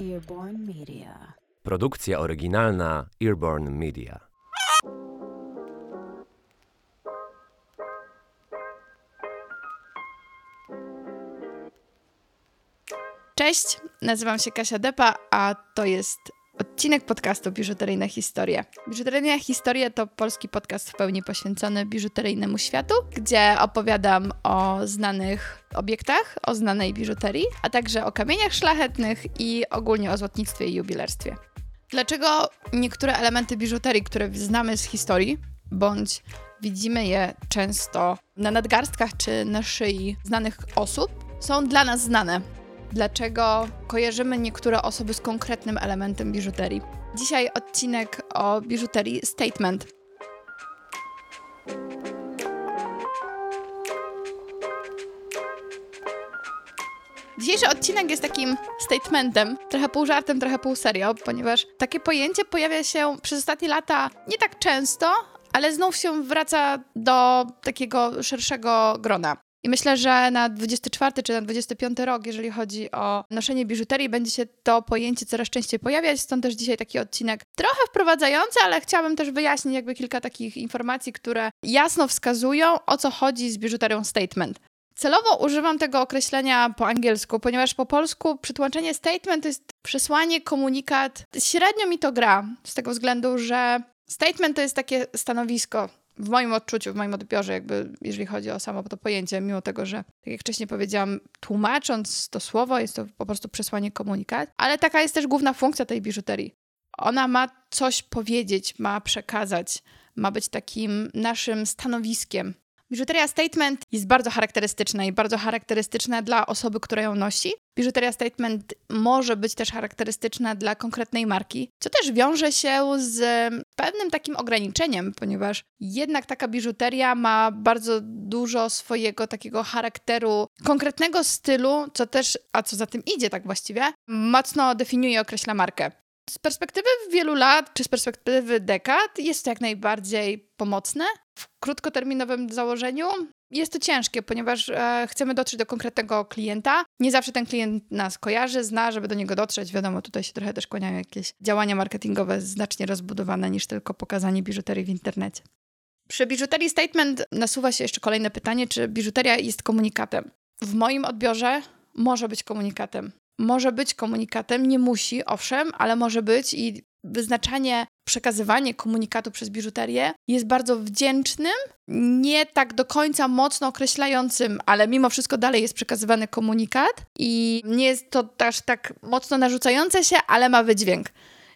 Earborn Media. Produkcja oryginalna Earborn Media. Cześć, nazywam się Kasia Depa, a to jest odcinek podcastu Biżuteryjne Historie. Biżuteryjne Historie to polski podcast w pełni poświęcony biżuteryjnemu światu, gdzie opowiadam o znanych obiektach, o znanej biżuterii, a także o kamieniach szlachetnych i ogólnie o złotnictwie i jubilerstwie. Dlaczego niektóre elementy biżuterii, które znamy z historii, bądź widzimy je często na nadgarstkach czy na szyi znanych osób, są dla nas znane? Dlaczego kojarzymy niektóre osoby z konkretnym elementem biżuterii? Dzisiaj odcinek o biżuterii Statement. Dzisiejszy odcinek jest takim statementem, trochę pół żartem, trochę pół serio, ponieważ takie pojęcie pojawia się przez ostatnie lata nie tak często, ale znów się wraca do takiego szerszego grona. I myślę, że na 24 czy na 25 rok, jeżeli chodzi o noszenie biżuterii, będzie się to pojęcie coraz częściej pojawiać. Stąd też dzisiaj taki odcinek trochę wprowadzający, ale chciałabym też wyjaśnić jakby kilka takich informacji, które jasno wskazują, o co chodzi z biżuterią statement. Celowo używam tego określenia po angielsku, ponieważ po polsku przetłumaczenie statement to jest przesłanie, komunikat. Średnio mi to gra, z tego względu, że statement to jest takie stanowisko, w moim odczuciu, w moim odbiorze, jakby jeżeli chodzi o samo to pojęcie, mimo tego, że tak jak wcześniej powiedziałam, tłumacząc to słowo, jest to po prostu przesłanie komunikat, ale taka jest też główna funkcja tej biżuterii. Ona ma coś powiedzieć, ma przekazać, ma być takim naszym stanowiskiem. Biżuteria statement jest bardzo charakterystyczna i bardzo charakterystyczna dla osoby, która ją nosi. Biżuteria statement może być też charakterystyczna dla konkretnej marki, co też wiąże się z pewnym takim ograniczeniem, ponieważ jednak taka biżuteria ma bardzo dużo swojego takiego charakteru, konkretnego stylu, co też, a co za tym idzie tak właściwie, mocno definiuje i określa markę. Z perspektywy wielu lat, czy z perspektywy dekad, jest to jak najbardziej pomocne. W krótkoterminowym założeniu jest to ciężkie, ponieważ e, chcemy dotrzeć do konkretnego klienta. Nie zawsze ten klient nas kojarzy, zna, żeby do niego dotrzeć. Wiadomo, tutaj się trochę też kłaniają jakieś działania marketingowe znacznie rozbudowane niż tylko pokazanie biżuterii w internecie. Przy biżuterii statement nasuwa się jeszcze kolejne pytanie, czy biżuteria jest komunikatem. W moim odbiorze może być komunikatem może być komunikatem, nie musi, owszem, ale może być i wyznaczanie, przekazywanie komunikatu przez biżuterię jest bardzo wdzięcznym, nie tak do końca mocno określającym, ale mimo wszystko dalej jest przekazywany komunikat i nie jest to też tak mocno narzucające się, ale ma wydźwięk.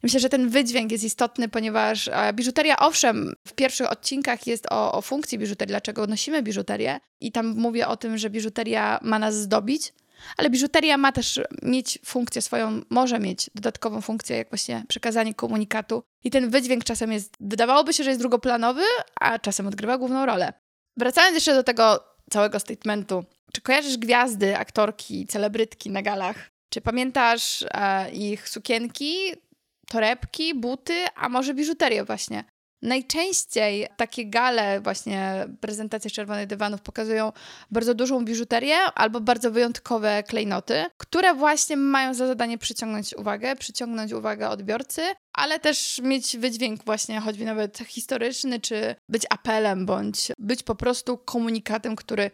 Myślę, że ten wydźwięk jest istotny, ponieważ e, biżuteria, owszem, w pierwszych odcinkach jest o, o funkcji biżuterii, dlaczego nosimy biżuterię, i tam mówię o tym, że biżuteria ma nas zdobić, ale biżuteria ma też mieć funkcję swoją, może mieć dodatkową funkcję, jak właśnie przekazanie komunikatu. I ten wydźwięk czasem jest, wydawałoby się, że jest drugoplanowy, a czasem odgrywa główną rolę. Wracając jeszcze do tego całego statementu. Czy kojarzysz gwiazdy, aktorki, celebrytki na galach? Czy pamiętasz e, ich sukienki, torebki, buty, a może biżuterię właśnie? Najczęściej takie gale, właśnie prezentacje czerwonych dywanów pokazują bardzo dużą biżuterię albo bardzo wyjątkowe klejnoty, które właśnie mają za zadanie przyciągnąć uwagę, przyciągnąć uwagę odbiorcy, ale też mieć wydźwięk właśnie choćby nawet historyczny, czy być apelem, bądź być po prostu komunikatem, który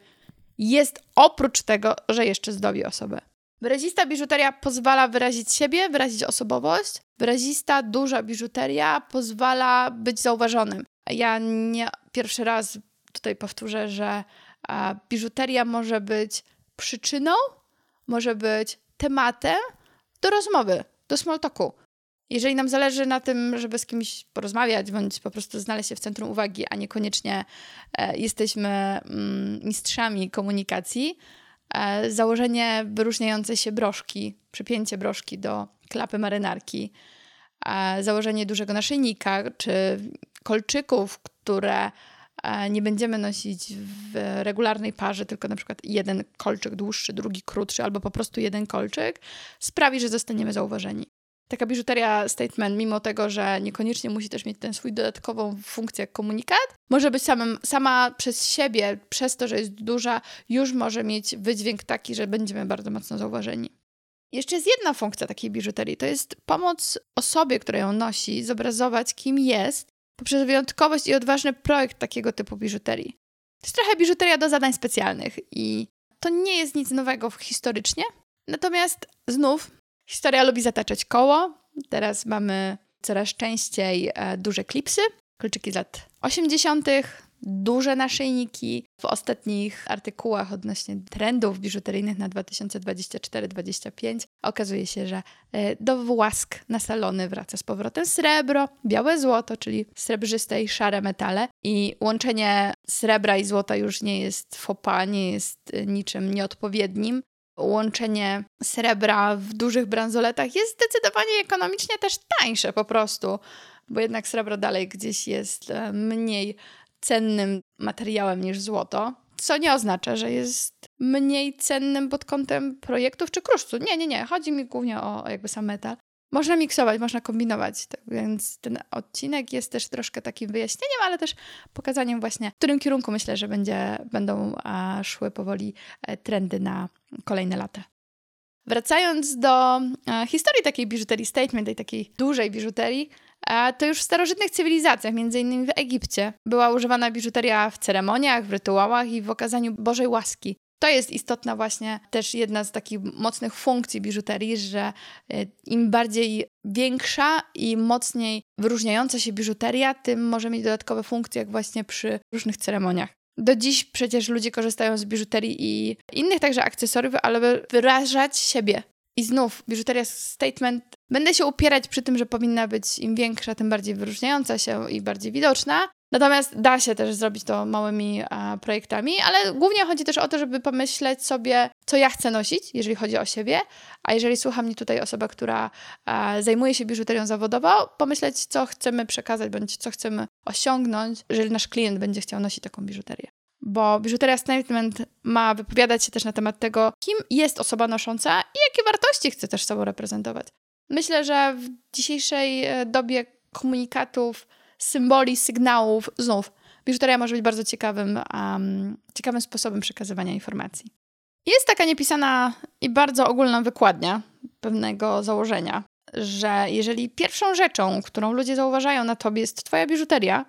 jest oprócz tego, że jeszcze zdobi osobę. Wyrazista biżuteria pozwala wyrazić siebie, wyrazić osobowość. Wyrazista, duża biżuteria pozwala być zauważonym. Ja nie pierwszy raz tutaj powtórzę, że biżuteria może być przyczyną, może być tematem do rozmowy, do small talku. Jeżeli nam zależy na tym, żeby z kimś porozmawiać, bądź po prostu znaleźć się w centrum uwagi, a niekoniecznie e, jesteśmy mm, mistrzami komunikacji, założenie wyróżniającej się broszki, przypięcie broszki do klapy marynarki, e, założenie dużego naszyjnika czy kolczyków, które e, nie będziemy nosić w regularnej parze, tylko na przykład jeden kolczyk dłuższy, drugi krótszy, albo po prostu jeden kolczyk, sprawi, że zostaniemy zauważeni taka biżuteria statement, mimo tego, że niekoniecznie musi też mieć ten swój dodatkową funkcję jak komunikat, może być samym, sama przez siebie, przez to, że jest duża, już może mieć wydźwięk taki, że będziemy bardzo mocno zauważeni. Jeszcze jest jedna funkcja takiej biżuterii, to jest pomoc osobie, która ją nosi, zobrazować, kim jest, poprzez wyjątkowość i odważny projekt takiego typu biżuterii. To jest trochę biżuteria do zadań specjalnych i to nie jest nic nowego historycznie. Natomiast znów historia lubi zataczać koło. Teraz mamy coraz częściej e, duże klipsy, kolczyki z lat 80., duże naszyjniki. W ostatnich artykułach odnośnie trendów biżuteryjnych na 2024-2025 okazuje się, że e, do łask na salony wraca z powrotem srebro, białe złoto, czyli srebrzyste i szare metale. I łączenie srebra i złota już nie jest fopa, nie jest e, niczym nieodpowiednim łączenie srebra w dużych bransoletach jest zdecydowanie ekonomicznie też tańsze po prostu, bo jednak srebro dalej gdzieś jest e, mniej cennym materiałem niż złoto, co nie oznacza, że jest mniej cennym pod kątem projektów czy kruszcu. Nie, nie, nie. Chodzi mi głównie o, jakby sam metal. Można miksować, można kombinować, tak więc ten odcinek jest też troszkę takim wyjaśnieniem, ale też pokazaniem właśnie, w którym kierunku myślę, że będzie, będą szły powoli e, trendy na kolejne lata. Wracając do e, historii takiej biżuterii statement, tej takiej dużej biżuterii, to już w starożytnych cywilizacjach, innymi w Egipcie, była używana biżuteria w ceremoniach, w rytuałach i w okazaniu Bożej łaski. To jest istotna właśnie też jedna z takich mocnych funkcji biżuterii, że y, im bardziej większa i mocniej wyróżniająca się biżuteria, tym może mieć dodatkowe funkcje, jak właśnie przy różnych ceremoniach. Do dziś przecież ludzie korzystają z biżuterii i innych także akcesoriów, ale wyrażać siebie. I znów, biżuteria statement. Będę się upierać przy tym, że powinna być im większa, tym bardziej wyróżniająca się i bardziej widoczna. Natomiast da się też zrobić to małymi a, projektami, ale głównie chodzi też o to, żeby pomyśleć sobie, co ja chcę nosić, jeżeli chodzi o siebie, a jeżeli słucha mnie tutaj osoba, która a, zajmuje się biżuterią zawodowo, pomyśleć, co chcemy przekazać, bądź co chcemy osiągnąć, jeżeli nasz klient będzie chciał nosić taką biżuterię bo biżuteria statement ma wypowiadać się też na temat tego, kim jest osoba nosząca i jakie wartości chce też sobą reprezentować. Myślę, że w dzisiejszej e, dobie komunikatów, symboli, sygnałów, znów, biżuteria może być bardzo ciekawym, um, ciekawym sposobem przekazywania informacji. Jest taka niepisana i bardzo ogólna wykładnia pewnego założenia, że jeżeli pierwszą rzeczą, którą ludzie zauważają na tobie jest twoja biżuteria,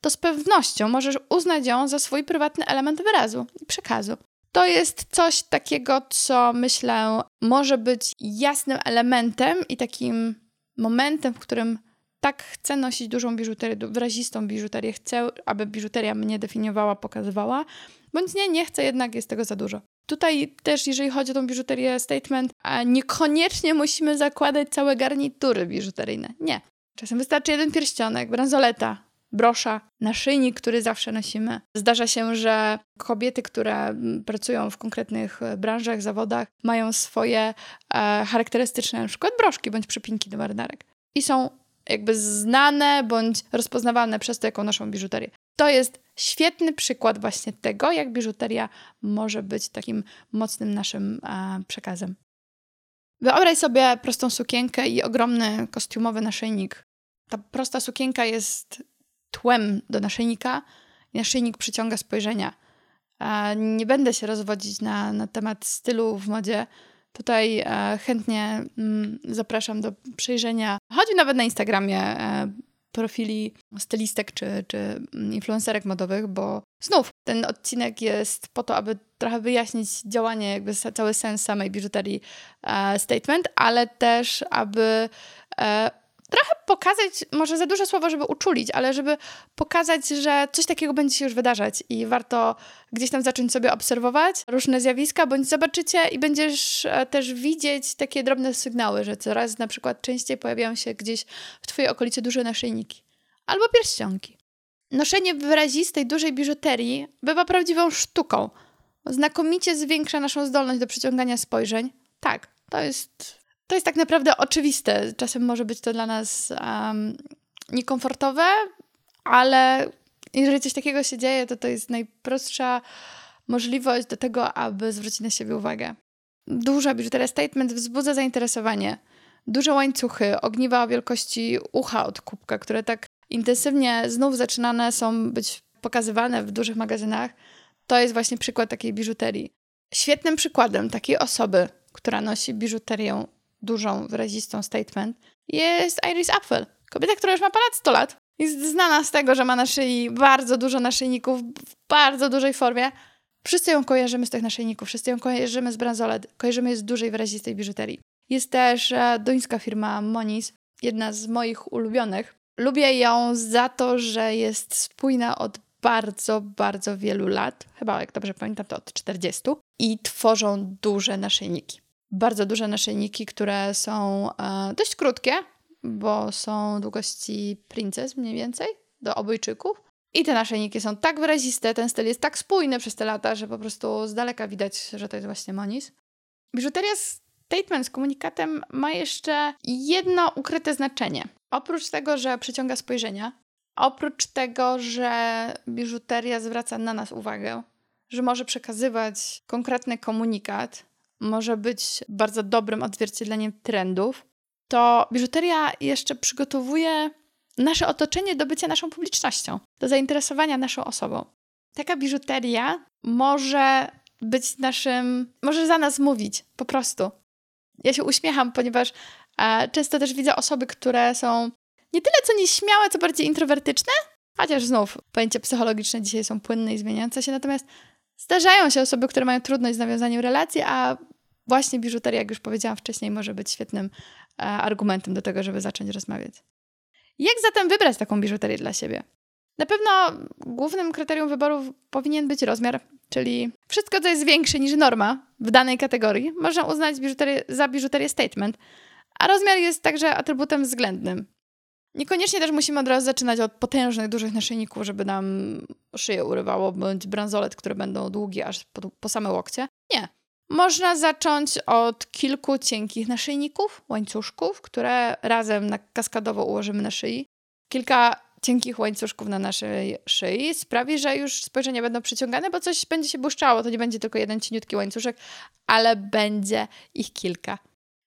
to z pewnością możesz uznać ją za swój prywatny element wyrazu i przekazu. To jest coś takiego, co myślę może być jasnym elementem i takim momentem, w którym tak chcę nosić dużą biżuterię, wyrazistą biżuterię, chcę, aby biżuteria mnie definiowała, pokazywała, bądź nie, nie chcę, jednak jest tego za dużo. Tutaj też, jeżeli chodzi o tą biżuterię statement, niekoniecznie musimy zakładać całe garnitury biżuteryjne. Nie. Czasem wystarczy jeden pierścionek, bransoleta, brosza, naszyjnik, który zawsze nosimy. Zdarza się, że kobiety, które mm, pracują w konkretnych e, branżach, zawodach, mają swoje e, charakterystyczne na przykład broszki bądź przypinki do marynarek. I są jakby znane bądź rozpoznawalne przez to, jaką noszą biżuterię. To jest świetny przykład właśnie tego, jak biżuteria może być takim mocnym naszym e, przekazem. Wyobraź sobie prostą sukienkę i ogromny kostiumowy naszyjnik. Ta prosta sukienka jest tłem do naszyjnika i naszyjnik przyciąga spojrzenia. Nie będę się rozwodzić na, na temat stylu w modzie. Tutaj e, chętnie mm, zapraszam do przejrzenia, choćby nawet na Instagramie, e, profili stylistek czy, czy influencerek modowych, bo znów ten odcinek jest po to, aby trochę wyjaśnić działanie, jakby cały sens samej biżuterii e, statement, ale też aby trochę pokazać, może za duże słowo, żeby uczulić, ale żeby pokazać, że coś takiego będzie się już wydarzać i warto gdzieś tam zacząć sobie obserwować różne zjawiska, bądź zobaczycie i będziesz e, też widzieć takie drobne sygnały, że coraz na przykład częściej pojawiają się gdzieś w twojej okolicy duże naszyjniki albo pierścionki. Noszenie wyrazistej, dużej biżuterii bywa prawdziwą sztuką. Znakomicie zwiększa naszą zdolność do przyciągania spojrzeń. Tak, to jest to jest tak naprawdę oczywiste. Czasem może być to dla nas um, niekomfortowe, ale jeżeli coś takiego się dzieje, to to jest najprostsza możliwość do tego, aby zwrócić na siebie uwagę. Duża biżuteria statement wzbudza zainteresowanie. Duże łańcuchy, ogniwa o wielkości ucha od kubka, które tak intensywnie znów zaczynane są być pokazywane w dużych magazynach, to jest właśnie przykład takiej biżuterii. Świetnym przykładem takiej osoby, która nosi biżuterię dużą, wyrazistą statement, jest Iris Apfel. Kobieta, która już ma ponad 100 lat. Jest znana z tego, że ma na szyi bardzo dużo naszyjników w bardzo dużej formie. Wszyscy ją kojarzymy z tych naszyjników, wszyscy ją kojarzymy z bransolet, kojarzymy je z dużej, wyrazistej biżuterii. Jest też e, duńska firma Monis, jedna z moich ulubionych. Lubię ją za to, że jest spójna od bardzo, bardzo wielu lat, chyba jak dobrze pamiętam, to od 40, i tworzą duże naszyjniki. Bardzo duże naszyjniki, które są e, dość krótkie, bo są długości princes mniej więcej, do obojczyków. I te naszyjniki są tak wyraziste, ten styl jest tak spójny przez te lata, że po prostu z daleka widać, że to jest właśnie Monis. Biżuteria statement z komunikatem ma jeszcze jedno ukryte znaczenie. Oprócz tego, że przyciąga spojrzenia, oprócz tego, że biżuteria zwraca na nas uwagę, że może przekazywać konkretny komunikat, może być bardzo dobrym odzwierciedleniem trendów, to biżuteria jeszcze przygotowuje nasze otoczenie do bycia naszą publicznością, do zainteresowania naszą osobą. Taka biżuteria może być naszym, może za nas mówić po prostu. Ja się uśmiecham, ponieważ e, często też widzę osoby, które są nie tyle co nieśmiałe, co bardziej introwertyczne, chociaż znów pojęcia psychologiczne dzisiaj są płynne i zmieniające się, natomiast zdarzają się osoby, które mają trudność z nawiązaniem relacji, a właśnie biżuteria, jak już powiedziałam wcześniej, może być świetnym e, argumentem do tego, żeby zacząć rozmawiać. Jak zatem wybrać taką biżuterię dla siebie? Na pewno głównym kryterium wyboru powinien być rozmiar, czyli wszystko, co jest większe niż norma w danej kategorii, można uznać biżuterię, za biżuterię statement, a rozmiar jest także atrybutem względnym. Niekoniecznie też musimy od razu zaczynać od potężnych, dużych naszyjników, żeby nam szyję urywało, bądź bransolet, które będą długie aż po, po same łokcie. Nie. Można zacząć od kilku cienkich naszyjników, łańcuszków, które razem na kaskadowo ułożymy na szyi. Kilka cienkich łańcuszków na naszej szyi sprawi, że już spojrzenia będą przyciągane, bo coś będzie się błyszczało. To nie będzie tylko jeden cieniutki łańcuszek, ale będzie ich kilka.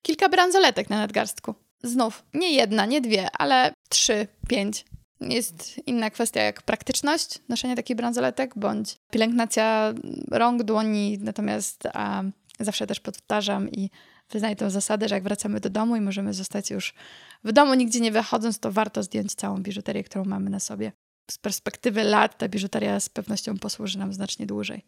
Kilka bransoletek na nadgarstku. Znów, nie jedna, nie dwie, ale trzy, pięć. Jest inna kwestia jak praktyczność noszenia takich bransoletek, bądź pielęgnacja rąk, dłoni, natomiast a, zawsze też powtarzam i wyznaję tę zasadę, że jak wracamy do domu i możemy zostać już w domu, nigdzie nie wychodząc, to warto zdjąć całą biżuterię, którą mamy na sobie. Z perspektywy lat ta biżuteria z pewnością posłuży nam znacznie dłużej.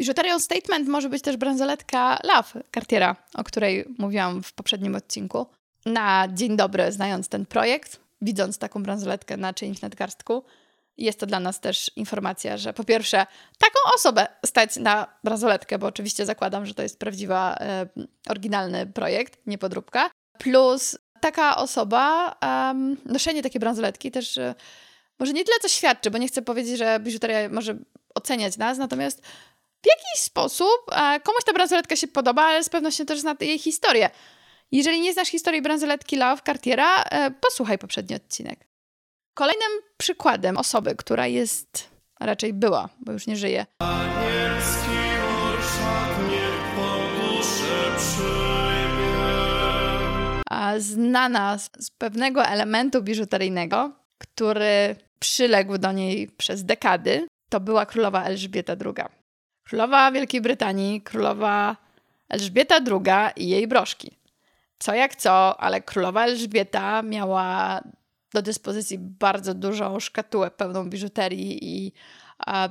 Biżuterią statement może być też bransoletka Love Cartiera, o której mówiłam w poprzednim odcinku. Na dzień dobry, znając ten projekt, widząc taką bransoletkę na czyimś nadgarstku, jest to dla nas też informacja, że po pierwsze, taką osobę stać na bransoletkę, bo oczywiście zakładam, że to jest prawdziwa, e, oryginalny projekt, nie podróbka. Plus taka osoba, noszenie takiej bransoletki też e, może nie tyle co świadczy, bo nie chcę powiedzieć, że biżuteria może oceniać nas, natomiast w jakiś sposób e, komuś ta bransoletka się podoba, ale z pewnością też zna jej historię. Jeżeli nie znasz historii bransoletki Love Cartiera, e, posłuchaj poprzedni odcinek. Kolejnym przykładem osoby, która jest, a raczej była, bo już nie żyje. A znana z, z pewnego elementu biżuteryjnego, który przyległ do niej przez dekady, to była królowa Elżbieta II. Królowa Wielkiej Brytanii, królowa Elżbieta II i jej broszki. Co jak co, ale królowa Elżbieta miała do dyspozycji bardzo dużą szkatułę pełną biżuterii i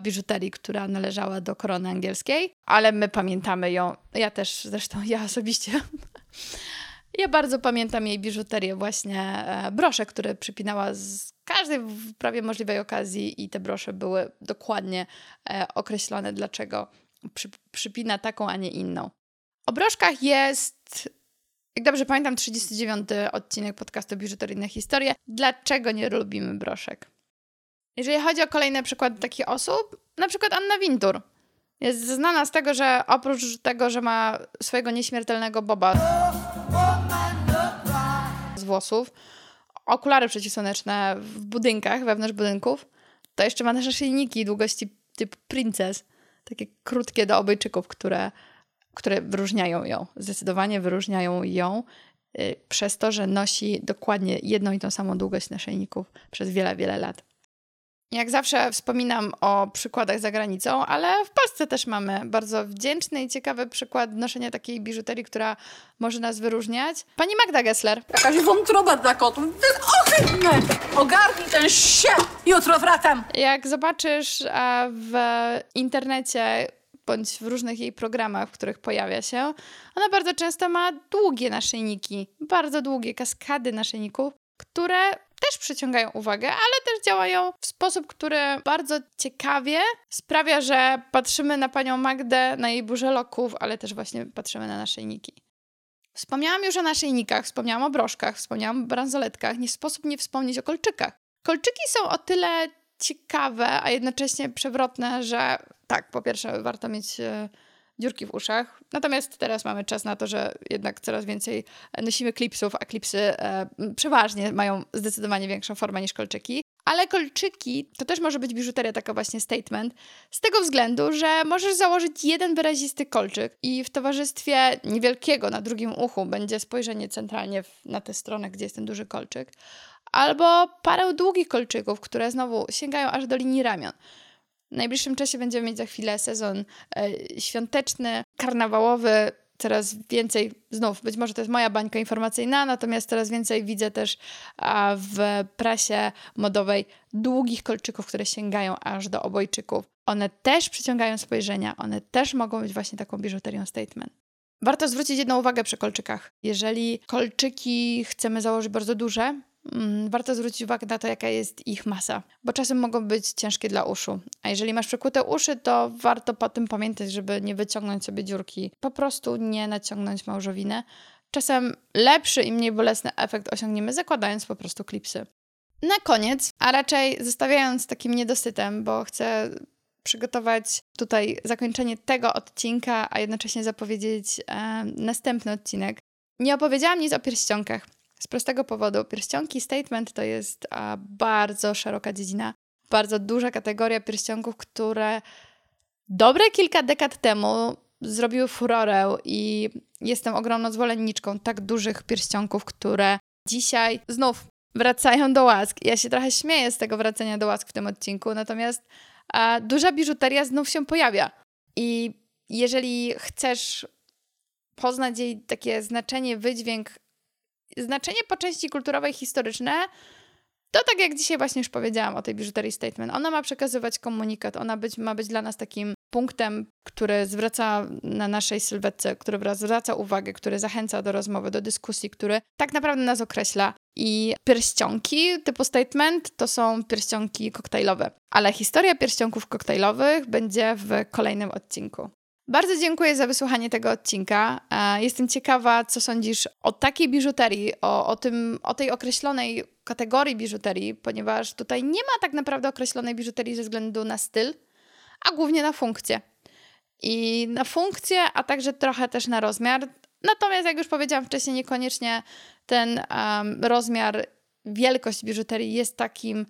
biżuterii, która należała do korony angielskiej, ale my pamiętamy ją. Ja też, zresztą ja osobiście. ja bardzo pamiętam jej biżuterię, właśnie e, brosze, które przypinała z każdej prawie możliwej okazji i te brosze były dokładnie e, określone, dlaczego przy, przypina taką, a nie inną. O broszkach jest jak dobrze pamiętam, 39 odcinek podcastu Biżuteryjne Historie. Dlaczego nie lubimy broszek? Jeżeli chodzi o kolejne przykłady takich osób, na przykład Anna Wintour. Jest znana z tego, że oprócz tego, że ma swojego nieśmiertelnego boba z włosów, okulary przeciwsłoneczne w budynkach, wewnątrz budynków, to jeszcze ma nasze szyjniki długości typu princess, takie krótkie do obojczyków, które które wyróżniają ją, zdecydowanie wyróżniają ją y, przez to, że nosi dokładnie jedną i tą samą długość naszyjników przez wiele, wiele lat. Jak zawsze wspominam o przykładach za granicą, ale w Polsce też mamy bardzo wdzięczny i ciekawy przykład noszenia takiej biżuterii, która może nas wyróżniać. Pani Magda Gessler. Jakaś wątroba dla kotów. To jest ohydne! Ogarnij ten się! Jutro wracam! Jak zobaczysz w internecie bądź w różnych jej programach, w których pojawia się, ona bardzo często ma długie naszyjniki, bardzo długie kaskady naszyjników, które też przyciągają uwagę, ale też działają w sposób, który bardzo ciekawie sprawia, że patrzymy na panią Magdę, na jej burzę loków, ale też właśnie patrzymy na naszyjniki. Wspomniałam już o naszyjnikach, wspomniałam o broszkach, wspomniałam o bransoletkach. Nie sposób nie wspomnieć o kolczykach. Kolczyki są o tyle ciekawe, a jednocześnie przewrotne, że tak, po pierwsze warto mieć e, dziurki w uszach. Natomiast teraz mamy czas na to, że jednak coraz więcej nosimy klipsów, a klipsy e, przeważnie mają zdecydowanie większą formę niż kolczyki. Ale kolczyki to też może być biżuteria, taka właśnie statement, z tego względu, że możesz założyć jeden wyrazisty kolczyk i w towarzystwie niewielkiego na drugim uchu będzie spojrzenie centralnie w, na tę stronę, gdzie jest ten duży kolczyk, albo parę długich kolczyków, które znowu sięgają aż do linii ramion. W najbliższym czasie będziemy mieć za chwilę sezon e, świąteczny, karnawałowy. Coraz więcej, znów, być może to jest moja bańka informacyjna, natomiast coraz więcej widzę też w prasie modowej długich kolczyków, które sięgają aż do obojczyków. One też przyciągają spojrzenia, one też mogą być właśnie taką biżuterią statement. Warto zwrócić jedną uwagę przy kolczykach. Jeżeli kolczyki chcemy założyć bardzo duże, warto zwrócić uwagę na to, jaka jest ich masa, bo czasem mogą być ciężkie dla uszu. A jeżeli masz przekute uszy, to warto po tym pamiętać, żeby nie wyciągnąć sobie dziurki, po prostu nie naciągnąć małżowiny. Czasem lepszy i mniej bolesny efekt osiągniemy zakładając po prostu klipsy. Na koniec, a raczej zostawiając takim niedosytem, bo chcę przygotować tutaj zakończenie tego odcinka, a jednocześnie zapowiedzieć e, następny odcinek. Nie opowiedziałam nic o pierścionkach. Z prostego powodu. Pierścionki statement to jest a, bardzo szeroka dziedzina, bardzo duża kategoria pierścionków, które dobre kilka dekad temu zrobiły furorę i jestem ogromną zwolenniczką tak dużych pierścionków, które dzisiaj znów wracają do łask. Ja się trochę śmieję z tego wracania do łask w tym odcinku, natomiast a, duża biżuteria znów się pojawia. I jeżeli chcesz poznać jej takie znaczenie, wydźwięk znaczenie po części kulturowej, historyczne, to tak jak dzisiaj właśnie już powiedziałam o tej biżuterii statement. Ona ma przekazywać komunikat, ona być, ma być dla nas takim punktem, który zwraca na naszej sylwetce, który zwraca uwagę, który zachęca do rozmowy, do dyskusji, który tak naprawdę nas określa. I pierścionki typu statement to są pierścionki koktajlowe. Ale historia pierścionków koktajlowych będzie w kolejnym odcinku. Bardzo dziękuję za wysłuchanie tego odcinka. E, jestem ciekawa, co sądzisz o takiej biżuterii, o, o, tym, o tej określonej kategorii biżuterii, ponieważ tutaj nie ma tak naprawdę określonej biżuterii ze względu na styl, a głównie na funkcję. I na funkcję, a także trochę też na rozmiar. Natomiast, jak już powiedziałam wcześniej, niekoniecznie ten um, rozmiar, wielkość biżuterii jest takim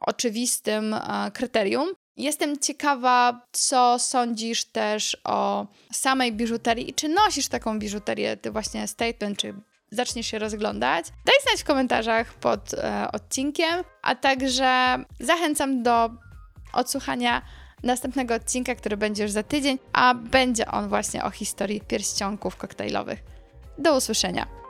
oczywistym uh, kryterium. Jestem ciekawa, co sądzisz też o samej biżuterii i czy nosisz taką biżuterię, ty właśnie statement, czy zaczniesz się rozglądać. Daj znać w komentarzach pod e, odcinkiem, a także zachęcam do odsłuchania następnego odcinka, który będzie już za tydzień, a będzie on właśnie o historii pierścionków koktajlowych. Do usłyszenia.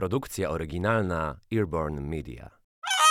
Produkcja oryginalna Earborn Media.